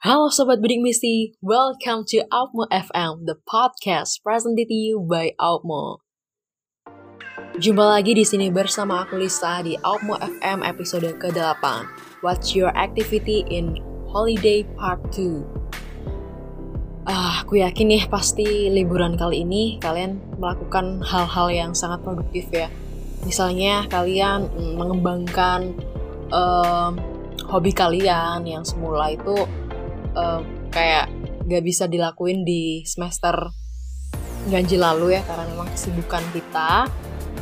Halo Sobat Bidik Misi, welcome to Outmo FM, the podcast presented to you by Outmo. Jumpa lagi di sini bersama aku Lisa di Outmo FM episode ke-8. What's your activity in holiday part 2? Ah, aku yakin nih pasti liburan kali ini kalian melakukan hal-hal yang sangat produktif ya. Misalnya kalian mengembangkan um, hobi kalian yang semula itu uh, kayak gak bisa dilakuin di semester ganjil lalu ya karena memang kesibukan kita.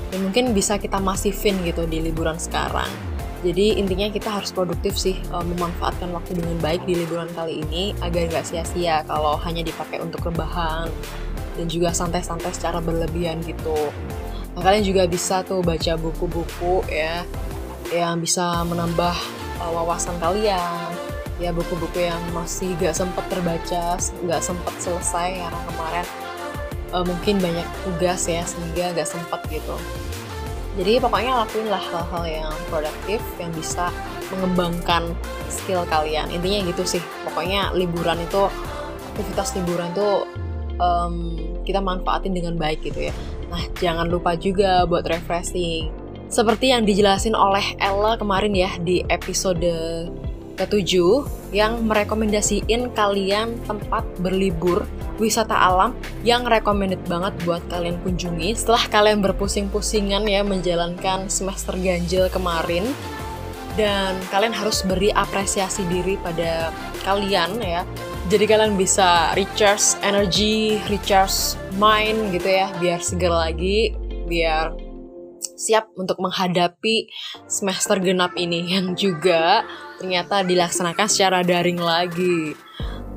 Dan mungkin bisa kita masifin gitu di liburan sekarang. Jadi intinya kita harus produktif sih uh, memanfaatkan waktu dengan baik di liburan kali ini agar gak sia-sia kalau hanya dipakai untuk rebahan dan juga santai-santai secara berlebihan gitu. Nah kalian juga bisa tuh baca buku-buku ya yang bisa menambah uh, wawasan kalian ya buku-buku yang masih gak sempet terbaca gak sempet selesai karena kemarin uh, mungkin banyak tugas ya sehingga gak sempet gitu. Jadi pokoknya lakuinlah hal-hal yang produktif yang bisa mengembangkan skill kalian. Intinya gitu sih. Pokoknya liburan itu aktivitas liburan itu um, kita manfaatin dengan baik gitu ya. Nah jangan lupa juga buat refreshing. Seperti yang dijelasin oleh Ella kemarin ya di episode ketujuh yang merekomendasiin kalian tempat berlibur wisata alam yang recommended banget buat kalian kunjungi setelah kalian berpusing-pusingan ya menjalankan semester ganjil kemarin. Dan kalian harus beri apresiasi diri pada kalian ya. Jadi kalian bisa recharge energy, recharge mind gitu ya biar segar lagi biar siap untuk menghadapi semester genap ini. Yang juga ternyata dilaksanakan secara daring lagi.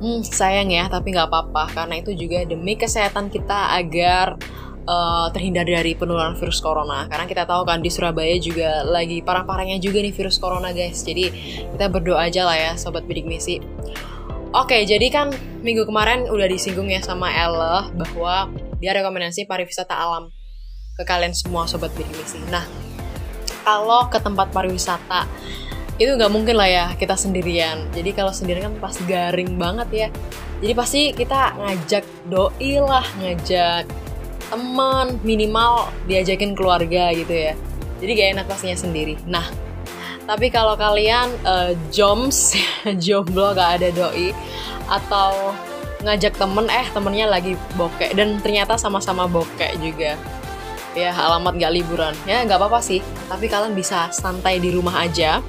Hmm, sayang ya, tapi nggak apa-apa karena itu juga demi kesehatan kita agar uh, terhindar dari penularan virus corona. Karena kita tahu kan di Surabaya juga lagi parah-parahnya juga nih virus corona guys. Jadi kita berdoa aja lah ya sobat bidik misi. Oke, jadi kan minggu kemarin udah disinggung ya sama Ella bahwa dia rekomendasi pariwisata alam ke kalian semua sobat bidik misi. Nah, kalau ke tempat pariwisata itu nggak mungkin lah ya kita sendirian. Jadi kalau sendirian kan pasti garing banget ya. Jadi pasti kita ngajak doi lah, ngajak teman minimal diajakin keluarga gitu ya. Jadi gak enak pastinya sendiri. Nah, tapi kalau kalian uh, joms, jomblo gak ada doi atau ngajak temen eh temennya lagi bokek dan ternyata sama-sama bokek juga ya alamat gak liburan ya nggak apa-apa sih tapi kalian bisa santai di rumah aja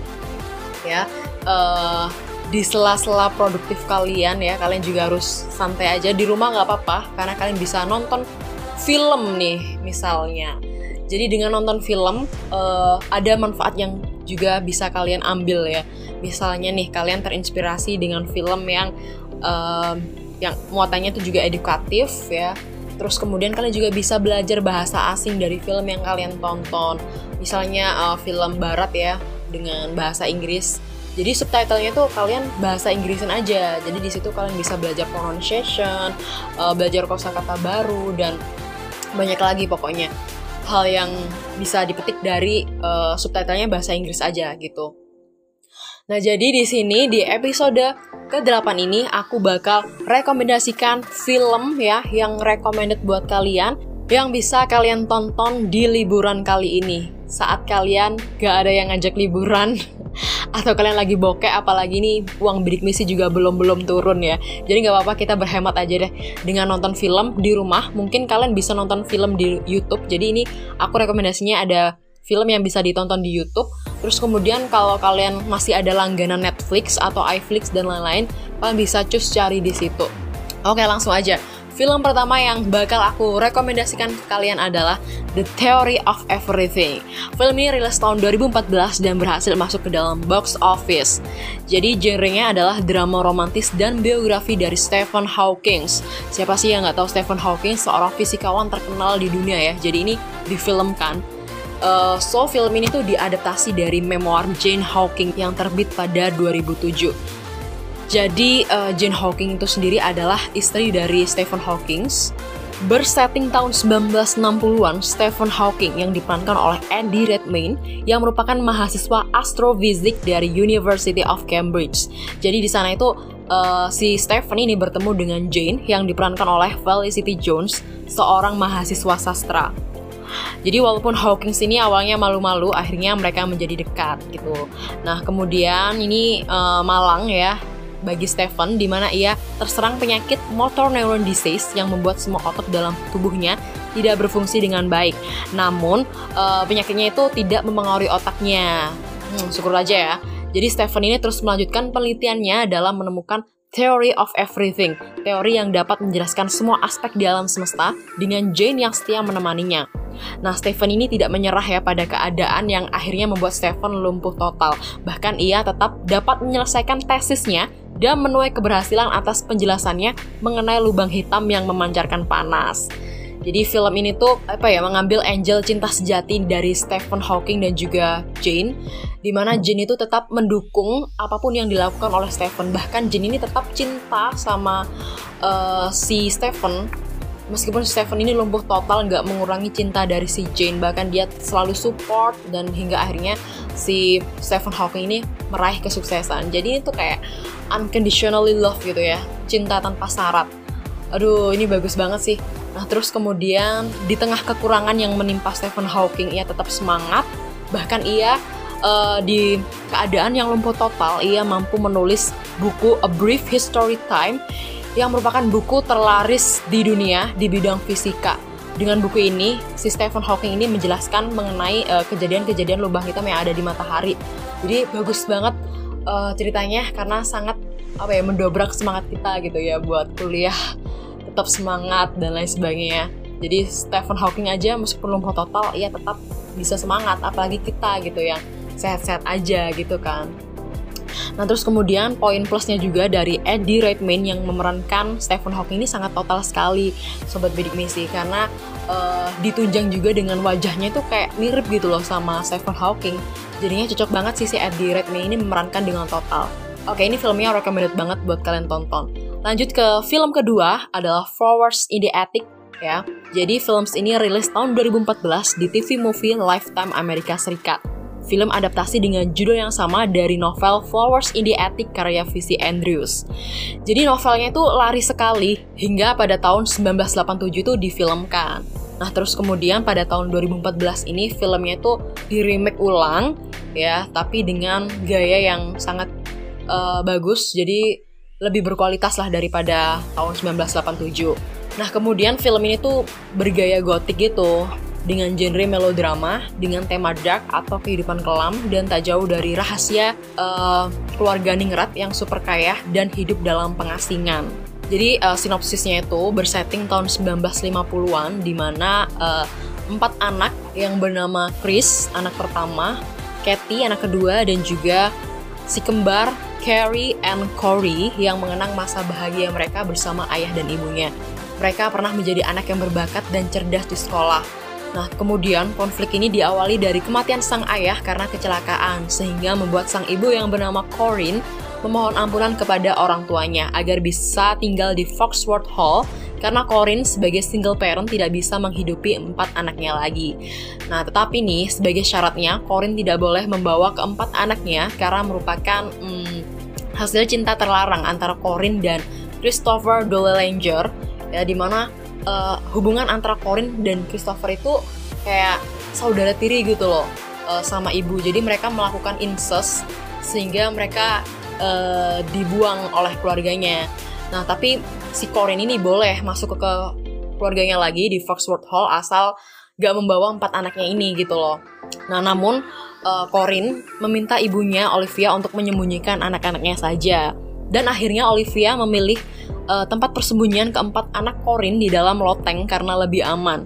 ya. Uh, di sela-sela produktif kalian ya kalian juga harus santai aja. Di rumah nggak apa-apa karena kalian bisa nonton film nih misalnya. Jadi dengan nonton film uh, ada manfaat yang juga bisa kalian ambil ya. Misalnya nih kalian terinspirasi dengan film yang uh, yang muatannya itu juga edukatif ya. Terus kemudian kalian juga bisa belajar bahasa asing dari film yang kalian tonton. Misalnya uh, film barat ya dengan bahasa Inggris. Jadi subtitlenya tuh kalian bahasa Inggrisin aja. Jadi di situ kalian bisa belajar pronunciation, uh, belajar kosakata baru dan banyak lagi pokoknya hal yang bisa dipetik dari uh, subtitlenya bahasa Inggris aja gitu. Nah, jadi di sini di episode ke-8 ini aku bakal rekomendasikan film ya yang recommended buat kalian yang bisa kalian tonton di liburan kali ini. Saat kalian gak ada yang ngajak liburan atau kalian lagi bokeh apalagi nih uang bidik misi juga belum-belum turun ya. Jadi nggak apa-apa kita berhemat aja deh dengan nonton film di rumah. Mungkin kalian bisa nonton film di YouTube. Jadi ini aku rekomendasinya ada film yang bisa ditonton di YouTube. Terus kemudian kalau kalian masih ada langganan Netflix atau iFlix dan lain-lain, kalian bisa cus cari di situ. Oke, langsung aja. Film pertama yang bakal aku rekomendasikan ke kalian adalah The Theory of Everything. Film ini rilis tahun 2014 dan berhasil masuk ke dalam box office. Jadi genrenya adalah drama romantis dan biografi dari Stephen Hawking. Siapa sih yang nggak tahu Stephen Hawking, seorang fisikawan terkenal di dunia ya. Jadi ini difilmkan Uh, so film ini tuh diadaptasi dari memoir Jane Hawking yang terbit pada 2007. Jadi uh, Jane Hawking itu sendiri adalah istri dari Stephen Hawking Bersetting tahun 1960-an, Stephen Hawking yang diperankan oleh Andy Redmayne yang merupakan mahasiswa astrofisik dari University of Cambridge. Jadi di sana itu uh, si Stephen ini bertemu dengan Jane yang diperankan oleh Felicity Jones, seorang mahasiswa sastra. Jadi walaupun Hawking sini awalnya malu-malu, akhirnya mereka menjadi dekat gitu. Nah kemudian ini uh, Malang ya bagi Stephen di mana ia terserang penyakit motor neuron disease yang membuat semua otot dalam tubuhnya tidak berfungsi dengan baik. Namun uh, penyakitnya itu tidak mempengaruhi otaknya. Hmm, syukur aja ya. Jadi Stephen ini terus melanjutkan penelitiannya dalam menemukan Theory of Everything, teori yang dapat menjelaskan semua aspek di alam semesta dengan Jane yang setia menemaninya. Nah, Stephen ini tidak menyerah ya pada keadaan yang akhirnya membuat Stephen lumpuh total. Bahkan ia tetap dapat menyelesaikan tesisnya dan menuai keberhasilan atas penjelasannya mengenai lubang hitam yang memancarkan panas. Jadi film ini tuh apa ya mengambil angel cinta sejati dari Stephen Hawking dan juga Jane di mana Jane itu tetap mendukung apa pun yang dilakukan oleh Stephen. Bahkan Jane ini tetap cinta sama uh, si Stephen. Meskipun Stephen ini lumpuh total nggak mengurangi cinta dari si Jane. Bahkan dia selalu support dan hingga akhirnya si Stephen Hawking ini meraih kesuksesan. Jadi itu kayak unconditionally love gitu ya. Cinta tanpa syarat. Aduh ini bagus banget sih. Nah terus kemudian di tengah kekurangan yang menimpa Stephen Hawking ia tetap semangat. Bahkan ia uh, di keadaan yang lumpuh total ia mampu menulis buku A Brief History Time yang merupakan buku terlaris di dunia di bidang fisika. Dengan buku ini, si Stephen Hawking ini menjelaskan mengenai eh, kejadian-kejadian uh, lubang hitam yang ada di matahari. Jadi bagus banget uh, ceritanya karena sangat apa ya mendobrak semangat kita gitu ya buat kuliah tetap semangat dan lain sebagainya. Jadi Stephen Hawking aja meskipun lumpuh total ia tetap bisa semangat apalagi kita gitu yang sehat-sehat aja gitu kan Nah terus kemudian poin plusnya juga dari Eddie Redmayne yang memerankan Stephen Hawking ini sangat total sekali Sobat Bidik Misi Karena uh, ditunjang juga dengan wajahnya itu kayak mirip gitu loh sama Stephen Hawking Jadinya cocok banget sih si Eddie Redmayne ini memerankan dengan total. Oke, ini filmnya recommended banget buat kalian tonton. Lanjut ke film kedua adalah Flowers in the Attic ya. Jadi film ini rilis tahun 2014 di TV movie Lifetime Amerika Serikat. Film adaptasi dengan judul yang sama dari novel Flowers in the Attic karya V.C. Andrews. Jadi novelnya itu lari sekali hingga pada tahun 1987 itu difilmkan. Nah terus kemudian pada tahun 2014 ini filmnya itu di remake ulang ya, tapi dengan gaya yang sangat uh, bagus, jadi lebih berkualitas lah daripada tahun 1987. Nah kemudian film ini tuh bergaya gotik gitu, dengan genre melodrama, dengan tema dark atau kehidupan kelam, dan tak jauh dari rahasia uh, keluarga ningrat yang super kaya dan hidup dalam pengasingan. Jadi uh, sinopsisnya itu bersetting tahun 1950-an di mana uh, empat anak yang bernama Chris, anak pertama, Kathy, anak kedua, dan juga si kembar Carrie and Corey yang mengenang masa bahagia mereka bersama ayah dan ibunya. Mereka pernah menjadi anak yang berbakat dan cerdas di sekolah. Nah, kemudian konflik ini diawali dari kematian sang ayah karena kecelakaan, sehingga membuat sang ibu yang bernama Corinne memohon ampunan kepada orang tuanya agar bisa tinggal di Foxworth Hall karena Corin sebagai single parent tidak bisa menghidupi empat anaknya lagi. Nah, tetapi nih sebagai syaratnya Corin tidak boleh membawa keempat anaknya karena merupakan hmm, hasil cinta terlarang antara Corin dan Christopher Dolelanger ya di mana uh, hubungan antara Corin dan Christopher itu kayak saudara tiri gitu loh uh, sama ibu. Jadi mereka melakukan incest sehingga mereka uh, dibuang oleh keluarganya. Nah, tapi si Corin ini boleh masuk ke, keluarganya lagi di Foxworth Hall asal gak membawa empat anaknya ini gitu loh. Nah, namun uh, Corin meminta ibunya Olivia untuk menyembunyikan anak-anaknya saja. Dan akhirnya Olivia memilih uh, tempat persembunyian keempat anak Corin di dalam loteng karena lebih aman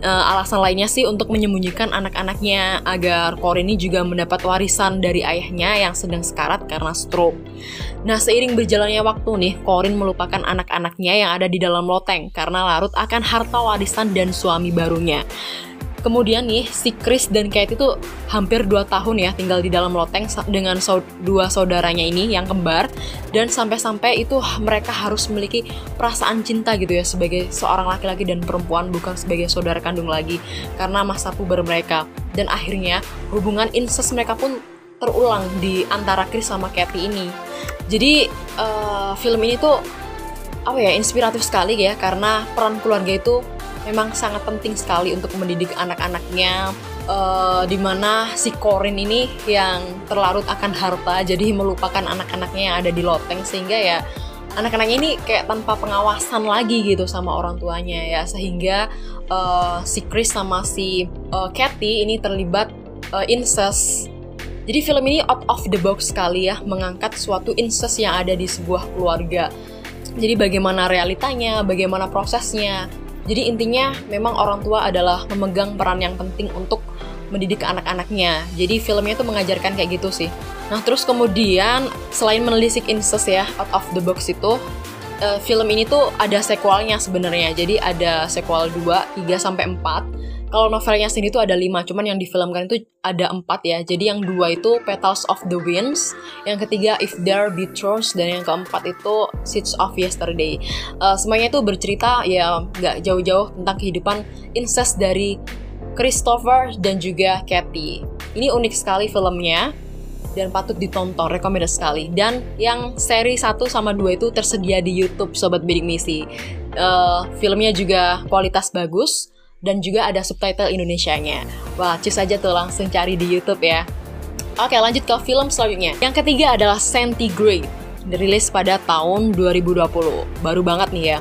uh, alasan lainnya sih untuk menyembunyikan anak-anaknya agar Corin ini juga mendapat warisan dari ayahnya yang sedang sekarat karena stroke. Nah, seiring berjalannya waktu nih, Corin melupakan anak-anaknya yang ada di dalam loteng karena larut akan harta warisan dan suami barunya. Kemudian nih si Chris dan Kate itu hampir 2 tahun ya tinggal di dalam loteng dengan so dua saudaranya ini yang kembar. Dan sampai-sampai itu mereka harus memiliki perasaan cinta gitu ya sebagai seorang laki-laki dan perempuan bukan sebagai saudara kandung lagi karena masa puber mereka. Dan akhirnya hubungan incest mereka pun terulang di antara Chris sama Kathy ini. Jadi uh, film ini tuh apa ya inspiratif sekali ya karena peran keluarga itu memang sangat penting sekali untuk mendidik anak-anaknya uh, di mana si Corin ini yang terlarut akan harta jadi melupakan anak-anaknya yang ada di loteng sehingga ya anak-anaknya ini kayak tanpa pengawasan lagi gitu sama orang tuanya ya sehingga uh, si Chris sama si uh, Kathy ini terlibat uh, incest jadi film ini out of the box sekali ya mengangkat suatu incest yang ada di sebuah keluarga jadi bagaimana realitanya, bagaimana prosesnya. Jadi intinya memang orang tua adalah memegang peran yang penting untuk mendidik anak-anaknya. Jadi filmnya tuh mengajarkan kayak gitu sih. Nah terus kemudian selain menelisik incest ya out of the box itu uh, film ini tuh ada sequelnya sebenarnya. Jadi ada sequel 2, 3 sampai 4 kalau novelnya sendiri itu ada lima, cuman yang difilmkan itu ada empat ya. Jadi yang dua itu Petals of the Winds, yang ketiga If There Be Trust, dan yang keempat itu Seeds of Yesterday. Uh, semuanya itu bercerita ya nggak jauh-jauh tentang kehidupan incest dari Christopher dan juga Kathy. Ini unik sekali filmnya dan patut ditonton, recommended sekali. Dan yang seri 1 sama 2 itu tersedia di YouTube Sobat Bidik Misi. Uh, filmnya juga kualitas bagus, dan juga ada subtitle Indonesianya. Wah, cus aja tuh langsung cari di YouTube ya. Oke, lanjut ke film selanjutnya. Yang ketiga adalah Centigrade, dirilis pada tahun 2020. Baru banget nih ya.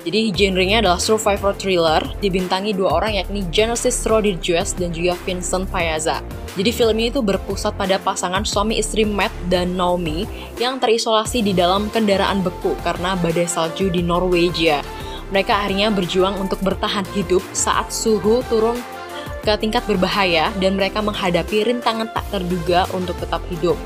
Jadi genrenya adalah survivor thriller, dibintangi dua orang yakni Genesis Rodriguez dan juga Vincent Payaza. Jadi film ini tuh berpusat pada pasangan suami istri Matt dan Naomi yang terisolasi di dalam kendaraan beku karena badai salju di Norwegia. Mereka akhirnya berjuang untuk bertahan hidup saat suhu turun ke tingkat berbahaya dan mereka menghadapi rintangan tak terduga untuk tetap hidup.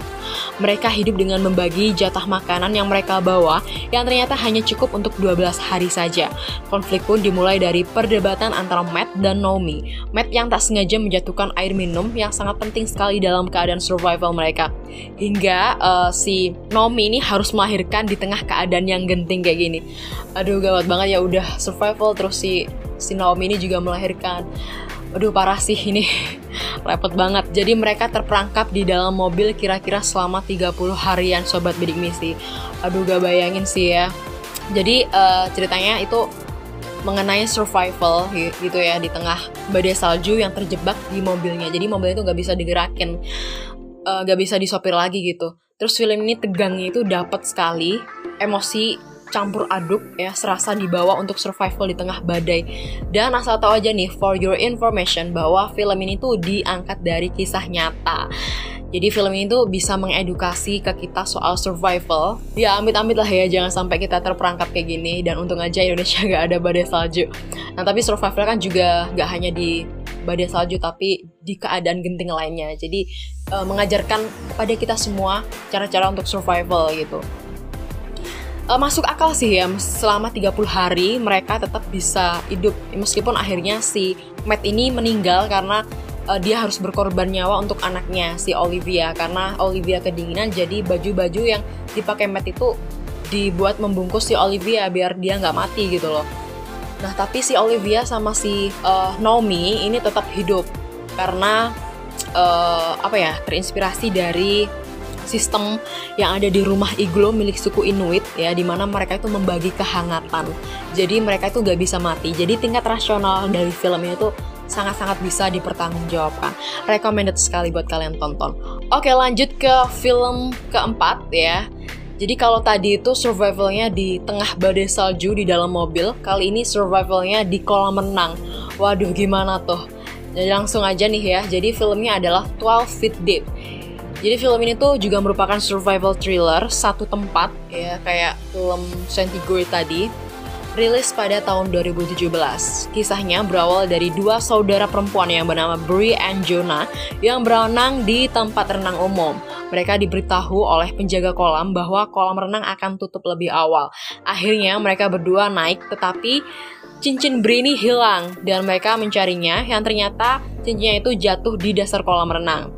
Mereka hidup dengan membagi jatah makanan yang mereka bawa yang ternyata hanya cukup untuk 12 hari saja. Konflik pun dimulai dari perdebatan antara Matt dan Naomi. Matt yang tak sengaja menjatuhkan air minum yang sangat penting sekali dalam keadaan survival mereka. Hingga uh, si Naomi ini harus melahirkan di tengah keadaan yang genting kayak gini. Aduh gawat banget ya udah survival terus si si Naomi ini juga melahirkan Aduh parah sih ini repot banget. Jadi mereka terperangkap di dalam mobil kira-kira selama 30 harian sobat bidik misi. Aduh gak bayangin sih ya. Jadi uh, ceritanya itu mengenai survival gitu ya di tengah badai salju yang terjebak di mobilnya. Jadi mobilnya itu gak bisa digerakin, uh, gak bisa disopir lagi gitu. Terus film ini tegangnya itu dapat sekali, emosi campur aduk ya serasa dibawa untuk survival di tengah badai. Dan asal tahu aja nih for your information bahwa film ini tuh diangkat dari kisah nyata. Jadi film ini tuh bisa mengedukasi ke kita soal survival. Ya amit-amit lah ya, jangan sampai kita terperangkap kayak gini. Dan untung aja Indonesia gak ada badai salju. Nah tapi survival kan juga gak hanya di badai salju, tapi di keadaan genting lainnya. Jadi uh, mengajarkan kepada kita semua cara-cara untuk survival gitu uh, masuk akal sih ya selama 30 hari mereka tetap bisa hidup. Meskipun akhirnya si Matt ini meninggal karena uh, dia harus berkorban nyawa untuk anaknya si Olivia. Karena Olivia kedinginan jadi baju-baju yang dipakai Matt itu dibuat membungkus si Olivia biar dia nggak mati gitu loh. Nah tapi si Olivia sama si uh, Naomi ini tetap hidup karena uh, apa ya terinspirasi dari sistem yang ada di rumah iglo milik suku Inuit ya di mana mereka itu membagi kehangatan. Jadi mereka itu gak bisa mati. Jadi tingkat rasional dari filmnya itu sangat-sangat bisa dipertanggungjawabkan. Recommended sekali buat kalian tonton. Oke, lanjut ke film keempat ya. Jadi kalau tadi itu survivalnya di tengah badai salju di dalam mobil, kali ini survivalnya di kolam renang. Waduh, gimana tuh? Jadi langsung aja nih ya. Jadi filmnya adalah 12 Feet Deep. Jadi film ini tuh juga merupakan survival thriller satu tempat ya kayak film Centigrade tadi rilis pada tahun 2017. Kisahnya berawal dari dua saudara perempuan yang bernama Brie and Jonah yang berenang di tempat renang umum. Mereka diberitahu oleh penjaga kolam bahwa kolam renang akan tutup lebih awal. Akhirnya mereka berdua naik tetapi cincin Bri ini hilang dan mereka mencarinya yang ternyata cincinnya itu jatuh di dasar kolam renang.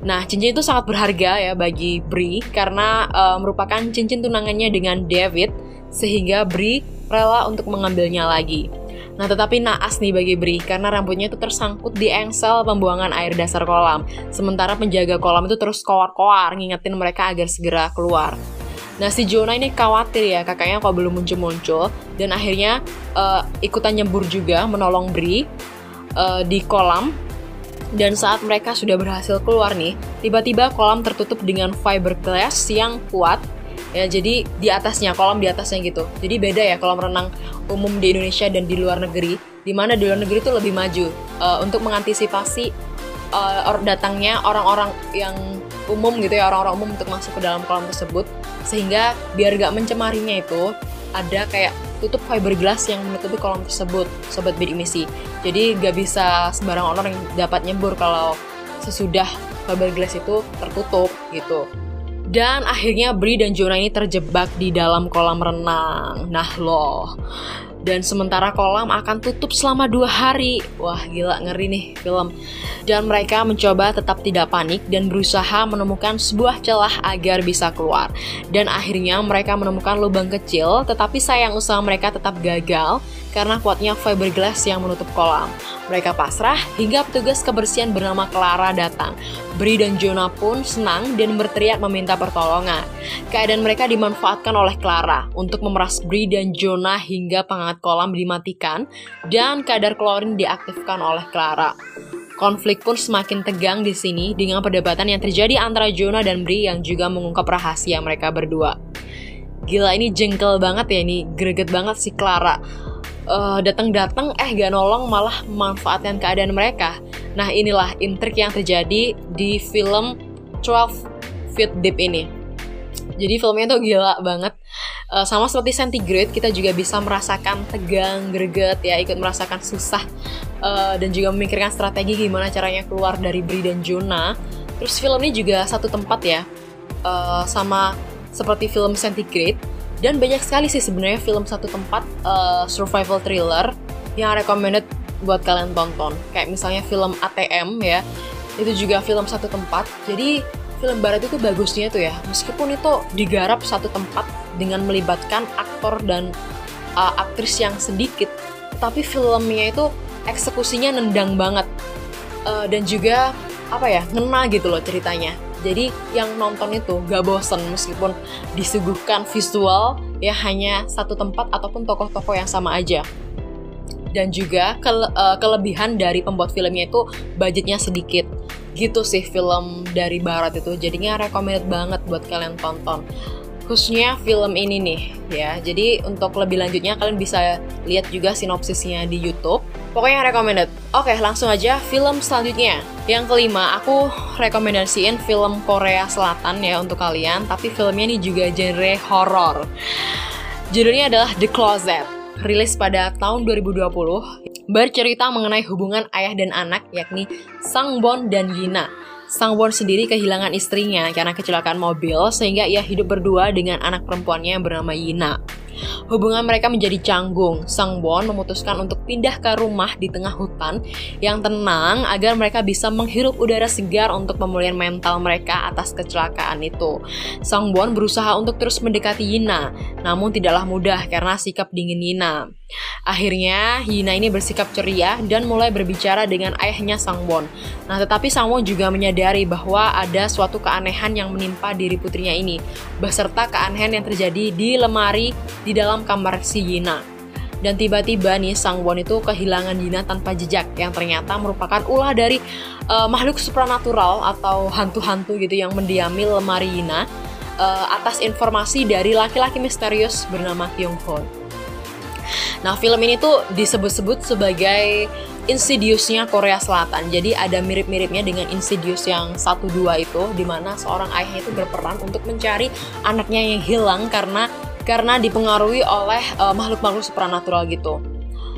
Nah, cincin itu sangat berharga ya bagi Bri karena uh, merupakan cincin tunangannya dengan David sehingga Bri rela untuk mengambilnya lagi. Nah, tetapi naas nih bagi Bri karena rambutnya itu tersangkut di engsel pembuangan air dasar kolam. Sementara penjaga kolam itu terus koar-koar ngingetin mereka agar segera keluar. Nah si Jonah ini khawatir ya kakaknya kok belum muncul-muncul. Dan akhirnya uh, ikutan nyebur juga menolong Bri uh, di kolam. Dan saat mereka sudah berhasil keluar nih, tiba-tiba kolam tertutup dengan fiberglass yang kuat. Ya jadi di atasnya kolam di atasnya gitu. Jadi beda ya kolam renang umum di Indonesia dan di luar negeri. Di mana di luar negeri itu lebih maju. Uh, untuk mengantisipasi uh, datangnya orang-orang yang umum gitu ya orang-orang umum untuk masuk ke dalam kolam tersebut sehingga biar gak mencemarinya itu ada kayak tutup fiberglass yang menutupi kolam tersebut sobat bid emisi. Jadi gak bisa sembarang orang yang dapat nyebur kalau sesudah fiberglass itu tertutup gitu. Dan akhirnya Bri dan Jonah ini terjebak di dalam kolam renang. Nah loh, dan sementara kolam akan tutup selama dua hari. Wah gila ngeri nih film. Dan mereka mencoba tetap tidak panik dan berusaha menemukan sebuah celah agar bisa keluar. Dan akhirnya mereka menemukan lubang kecil, tetapi sayang usaha mereka tetap gagal karena kuatnya fiberglass yang menutup kolam. Mereka pasrah hingga petugas kebersihan bernama Clara datang. Bri dan Jonah pun senang dan berteriak meminta pertolongan. Keadaan mereka dimanfaatkan oleh Clara untuk memeras Bri dan Jonah hingga penghangat kolam dimatikan dan kadar klorin diaktifkan oleh Clara. Konflik pun semakin tegang di sini dengan perdebatan yang terjadi antara Jonah dan Bri yang juga mengungkap rahasia mereka berdua. Gila ini jengkel banget ya ini, greget banget si Clara uh, datang-datang eh gak nolong malah memanfaatkan keadaan mereka. Nah inilah intrik yang terjadi di film 12 Feet Deep ini. Jadi filmnya tuh gila banget. Uh, sama seperti Centigrade, kita juga bisa merasakan tegang, greget ya, ikut merasakan susah uh, dan juga memikirkan strategi gimana caranya keluar dari Bri dan Jonah. Terus film ini juga satu tempat ya, uh, sama seperti film Centigrade dan banyak sekali sih sebenarnya film satu tempat uh, survival thriller yang recommended buat kalian tonton. Kayak misalnya film ATM ya, itu juga film satu tempat. Jadi film barat itu bagusnya tuh ya, meskipun itu digarap satu tempat dengan melibatkan aktor dan uh, aktris yang sedikit, tapi filmnya itu eksekusinya nendang banget. Uh, dan juga apa ya, ngena gitu loh ceritanya jadi yang nonton itu gak bosen meskipun disuguhkan visual ya hanya satu tempat ataupun tokoh-tokoh yang sama aja. Dan juga kele uh, kelebihan dari pembuat filmnya itu budgetnya sedikit. Gitu sih film dari barat itu. Jadinya recommended banget buat kalian tonton khususnya film ini nih ya. Jadi untuk lebih lanjutnya kalian bisa lihat juga sinopsisnya di YouTube. Pokoknya recommended. Oke, langsung aja film selanjutnya. Yang kelima, aku rekomendasiin film Korea Selatan ya untuk kalian, tapi filmnya ini juga genre horror. Judulnya adalah The Closet. Rilis pada tahun 2020, bercerita mengenai hubungan ayah dan anak yakni Sang Bon dan Yina Sang Won sendiri kehilangan istrinya karena kecelakaan mobil sehingga ia hidup berdua dengan anak perempuannya yang bernama Yina. Hubungan mereka menjadi canggung. Sang Won memutuskan untuk pindah ke rumah di tengah hutan yang tenang agar mereka bisa menghirup udara segar untuk pemulihan mental mereka atas kecelakaan itu. Sang Won berusaha untuk terus mendekati Yina, namun tidaklah mudah karena sikap dingin Yina. Akhirnya, Yina ini bersikap ceria dan mulai berbicara dengan ayahnya Sang Won. Nah, tetapi Sang Won juga menyadari bahwa ada suatu keanehan yang menimpa diri putrinya ini, beserta keanehan yang terjadi di lemari di dalam kamar si Yina. Dan tiba-tiba nih Sang Won itu kehilangan Yina tanpa jejak yang ternyata merupakan ulah dari uh, makhluk supranatural atau hantu-hantu gitu yang mendiami lemari Yina uh, atas informasi dari laki-laki misterius bernama Hyung Ho. Nah, film ini tuh disebut-sebut sebagai Insidiousnya Korea Selatan. Jadi ada mirip-miripnya dengan Insidious yang satu dua itu di mana seorang ayah itu berperan untuk mencari anaknya yang hilang karena karena dipengaruhi oleh uh, makhluk-makhluk supranatural gitu.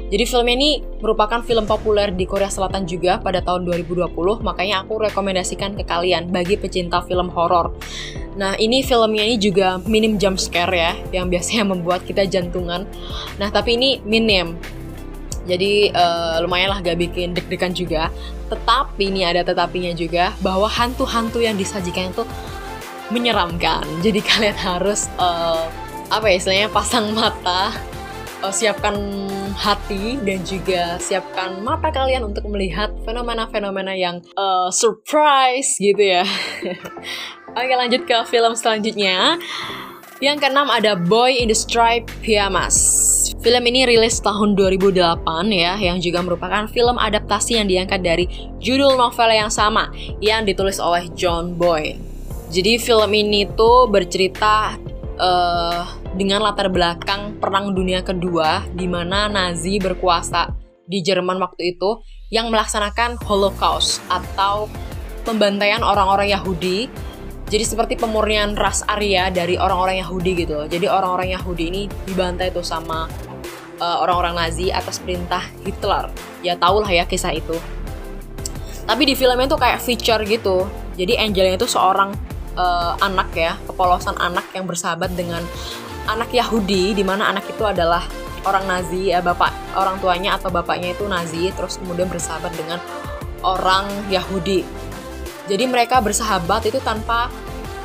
Jadi film ini merupakan film populer di Korea Selatan juga pada tahun 2020, makanya aku rekomendasikan ke kalian bagi pecinta film horor. Nah, ini filmnya ini juga minim jump scare ya, yang biasanya membuat kita jantungan. Nah, tapi ini minim. Jadi uh, lumayan lah gak bikin deg-degan juga. Tetapi nih ada tetapinya juga bahwa hantu-hantu yang disajikan itu menyeramkan. Jadi kalian harus uh, apa ya istilahnya pasang mata, uh, siapkan hati dan juga siapkan mata kalian untuk melihat fenomena-fenomena yang uh, surprise gitu ya. Oke lanjut ke film selanjutnya. Yang keenam ada Boy in the Striped Pyjamas. Film ini rilis tahun 2008 ya, yang juga merupakan film adaptasi yang diangkat dari judul novel yang sama yang ditulis oleh John Boy. Jadi film ini tuh bercerita uh, dengan latar belakang Perang Dunia Kedua di mana Nazi berkuasa di Jerman waktu itu yang melaksanakan Holocaust atau pembantaian orang-orang Yahudi jadi seperti pemurnian ras Arya dari orang-orang Yahudi gitu Jadi orang-orang Yahudi ini dibantai tuh sama uh, orang-orang Nazi atas perintah Hitler. Ya tau lah ya kisah itu. Tapi di filmnya tuh kayak feature gitu. Jadi Angelnya itu seorang uh, anak ya, kepolosan anak yang bersahabat dengan anak Yahudi di mana anak itu adalah orang Nazi ya bapak orang tuanya atau bapaknya itu Nazi terus kemudian bersahabat dengan orang Yahudi. Jadi mereka bersahabat itu tanpa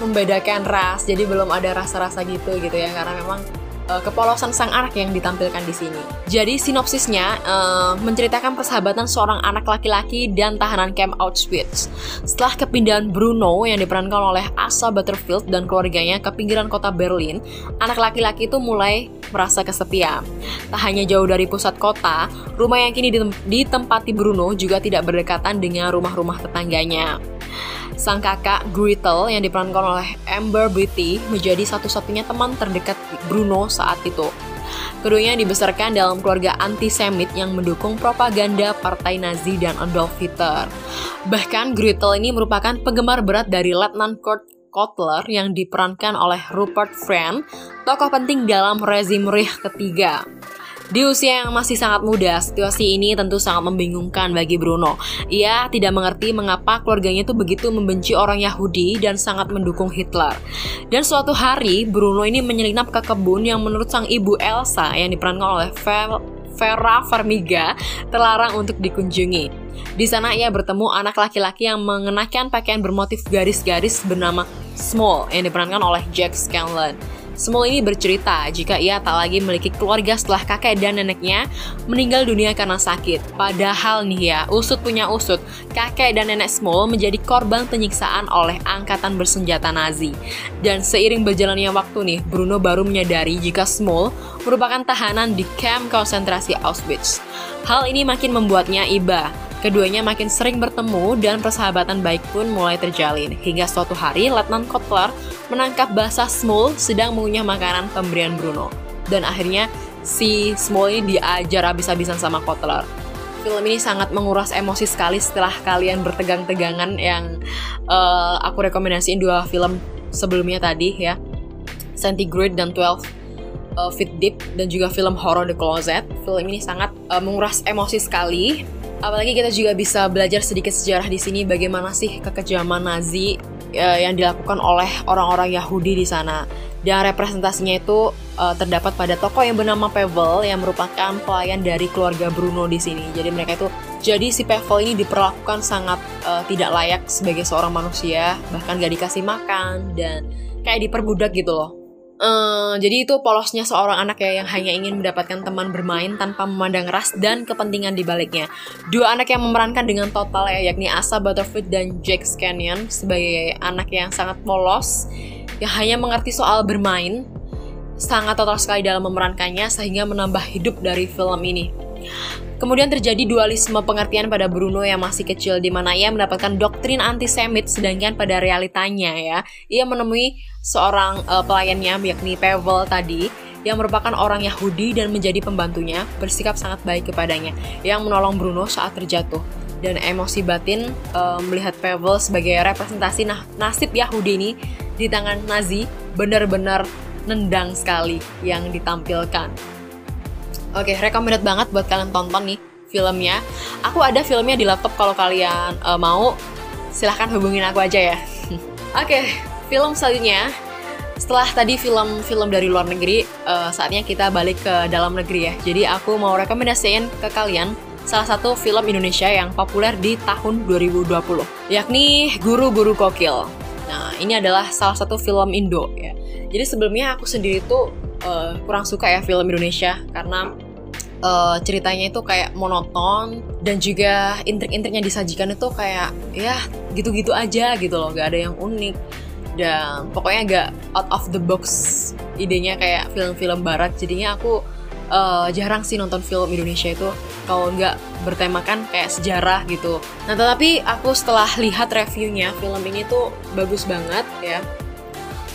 membedakan ras jadi belum ada rasa-rasa gitu gitu ya. Karena memang uh, kepolosan sang anak yang ditampilkan di sini. Jadi sinopsisnya uh, menceritakan persahabatan seorang anak laki-laki dan tahanan camp Auschwitz. Setelah kepindahan Bruno yang diperankan oleh Asa Butterfield dan keluarganya ke pinggiran kota Berlin, anak laki-laki itu mulai merasa kesepian. Tak hanya jauh dari pusat kota, rumah yang kini ditempati Bruno juga tidak berdekatan dengan rumah-rumah tetangganya. Sang kakak Gretel yang diperankan oleh Amber Britty menjadi satu-satunya teman terdekat Bruno saat itu. Keduanya dibesarkan dalam keluarga antisemit yang mendukung propaganda partai Nazi dan Adolf Hitler. Bahkan Gretel ini merupakan penggemar berat dari Letnan Kurt Kotler yang diperankan oleh Rupert Friend, tokoh penting dalam rezim Reich ketiga. Di usia yang masih sangat muda, situasi ini tentu sangat membingungkan bagi Bruno. Ia tidak mengerti mengapa keluarganya itu begitu membenci orang Yahudi dan sangat mendukung Hitler. Dan suatu hari, Bruno ini menyelinap ke kebun yang menurut sang ibu Elsa yang diperankan oleh Vera Farmiga terlarang untuk dikunjungi. Di sana ia bertemu anak laki-laki yang mengenakan pakaian bermotif garis-garis bernama Small yang diperankan oleh Jack Scanlon. Small ini bercerita jika ia tak lagi memiliki keluarga setelah kakek dan neneknya meninggal dunia karena sakit. Padahal nih ya, usut punya usut, kakek dan nenek Small menjadi korban penyiksaan oleh angkatan bersenjata Nazi. Dan seiring berjalannya waktu nih, Bruno baru menyadari jika Small merupakan tahanan di kamp konsentrasi Auschwitz. Hal ini makin membuatnya iba Keduanya makin sering bertemu dan persahabatan baik pun mulai terjalin. Hingga suatu hari, Letnan Kotler menangkap basah Small sedang mengunyah makanan pemberian Bruno. Dan akhirnya si Small ini diajar habis-habisan sama Kotler. Film ini sangat menguras emosi sekali setelah kalian bertegang-tegangan yang uh, aku rekomendasiin dua film sebelumnya tadi ya. Centigrade dan 12 uh, Fit Deep dan juga film Horror The Closet. Film ini sangat uh, menguras emosi sekali Apalagi kita juga bisa belajar sedikit sejarah di sini bagaimana sih kekejaman Nazi uh, yang dilakukan oleh orang-orang Yahudi di sana. Dan representasinya itu uh, terdapat pada tokoh yang bernama Pavel yang merupakan pelayan dari keluarga Bruno di sini. Jadi mereka itu jadi si Pavel ini diperlakukan sangat uh, tidak layak sebagai seorang manusia, bahkan gak dikasih makan dan kayak diperbudak gitu loh. Uh, jadi itu polosnya seorang anak ya yang hanya ingin mendapatkan teman bermain tanpa memandang ras dan kepentingan di baliknya. Dua anak yang memerankan dengan total ya yakni Asa Butterfield dan Jake Scannion sebagai anak yang sangat polos yang hanya mengerti soal bermain sangat total sekali dalam memerankannya sehingga menambah hidup dari film ini. Kemudian terjadi dualisme pengertian pada Bruno yang masih kecil di mana ia mendapatkan doktrin antisemit sedangkan pada realitanya ya, ia menemui seorang uh, pelayannya yakni Pavel tadi yang merupakan orang Yahudi dan menjadi pembantunya bersikap sangat baik kepadanya yang menolong Bruno saat terjatuh dan emosi batin uh, melihat Pavel sebagai representasi nah, nasib Yahudi ini di tangan Nazi benar-benar nendang sekali yang ditampilkan. Oke, okay, recommended banget buat kalian tonton nih filmnya. Aku ada filmnya di laptop kalau kalian uh, mau silahkan hubungin aku aja ya. Oke, okay, film selanjutnya setelah tadi film-film dari luar negeri, uh, saatnya kita balik ke dalam negeri ya. Jadi aku mau rekomendasiin ke kalian salah satu film Indonesia yang populer di tahun 2020, yakni Guru-Guru Kokil. Nah, ini adalah salah satu film Indo ya. Jadi sebelumnya aku sendiri tuh uh, kurang suka ya film Indonesia karena uh, ceritanya itu kayak monoton dan juga intrik-intriknya disajikan itu kayak ya gitu-gitu aja gitu loh, gak ada yang unik. Dan pokoknya agak out of the box idenya kayak film-film barat. Jadinya aku uh, jarang sih nonton film Indonesia itu kalau nggak bertemakan kayak sejarah gitu. Nah tetapi aku setelah lihat reviewnya film ini tuh bagus banget ya.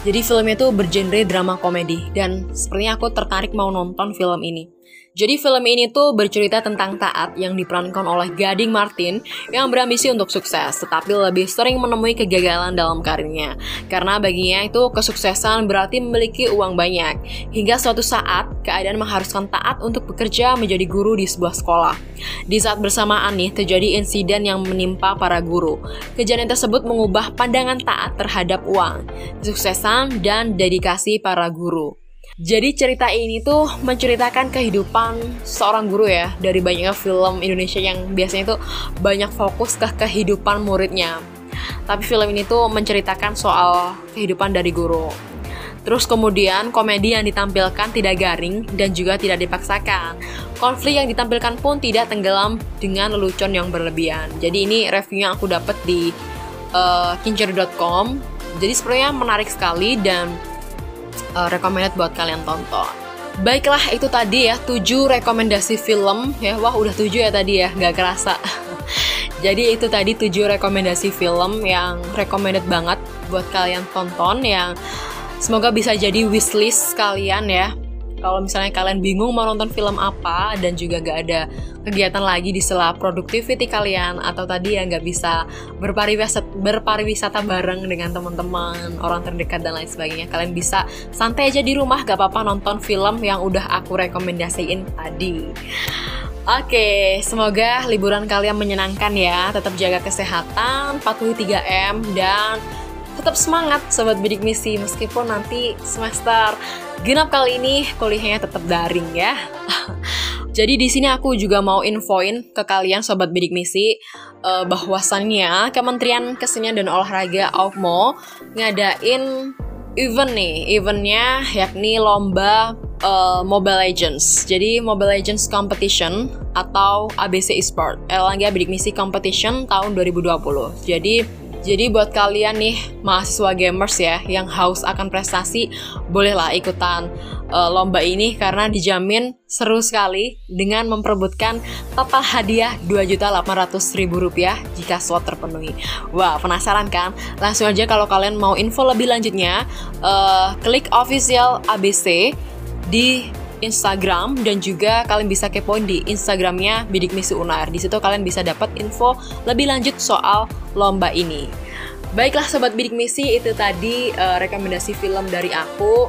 Jadi filmnya tuh bergenre drama komedi dan sepertinya aku tertarik mau nonton film ini jadi film ini tuh bercerita tentang Taat yang diperankan oleh Gading Martin yang berambisi untuk sukses, tetapi lebih sering menemui kegagalan dalam karirnya. Karena baginya itu kesuksesan berarti memiliki uang banyak. Hingga suatu saat, keadaan mengharuskan Taat untuk bekerja menjadi guru di sebuah sekolah. Di saat bersamaan nih, terjadi insiden yang menimpa para guru. Kejadian tersebut mengubah pandangan Taat terhadap uang, kesuksesan, dan dedikasi para guru. Jadi cerita ini tuh menceritakan kehidupan seorang guru ya dari banyaknya film Indonesia yang biasanya tuh banyak fokus ke kehidupan muridnya. Tapi film ini tuh menceritakan soal kehidupan dari guru. Terus kemudian komedi yang ditampilkan tidak garing dan juga tidak dipaksakan. Konflik yang ditampilkan pun tidak tenggelam dengan lelucon yang berlebihan. Jadi ini reviewnya aku dapat di uh, kincir.com. Jadi sebenarnya menarik sekali dan uh, recommended buat kalian tonton. Baiklah, itu tadi ya 7 rekomendasi film ya. Wah, udah 7 ya tadi ya, nggak kerasa. Jadi itu tadi 7 rekomendasi film yang recommended banget buat kalian tonton yang semoga bisa jadi wishlist kalian ya kalau misalnya kalian bingung mau nonton film apa dan juga gak ada kegiatan lagi di sela productivity kalian atau tadi yang gak bisa berpariwisata, berpariwisata bareng dengan teman-teman, orang terdekat dan lain sebagainya, kalian bisa santai aja di rumah gak apa-apa nonton film yang udah aku rekomendasiin tadi. Oke, semoga liburan kalian menyenangkan ya. Tetap jaga kesehatan, patuhi 3M, dan tetap semangat sobat bidik misi meskipun nanti semester genap kali ini kuliahnya tetap daring ya. Jadi di sini aku juga mau infoin ke kalian sobat bidik misi uh, bahwasannya Kementerian Kesenian dan Olahraga AUKMO ngadain event nih, eventnya yakni lomba uh, Mobile Legends. Jadi Mobile Legends Competition atau ABC Esport, Erlangga Bidik Misi Competition tahun 2020. Jadi jadi buat kalian nih mahasiswa gamers ya yang haus akan prestasi, bolehlah ikutan uh, lomba ini karena dijamin seru sekali dengan memperebutkan total hadiah Rp2.800.000 jika slot terpenuhi. Wah, penasaran kan? Langsung aja kalau kalian mau info lebih lanjutnya, uh, klik official ABC di Instagram dan juga kalian bisa kepoin di Instagramnya Bidik Misi Unair. Di situ kalian bisa dapat info lebih lanjut soal lomba ini. Baiklah sobat Bidik Misi, itu tadi uh, rekomendasi film dari aku.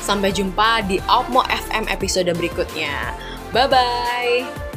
Sampai jumpa di Outmo FM episode berikutnya. Bye bye.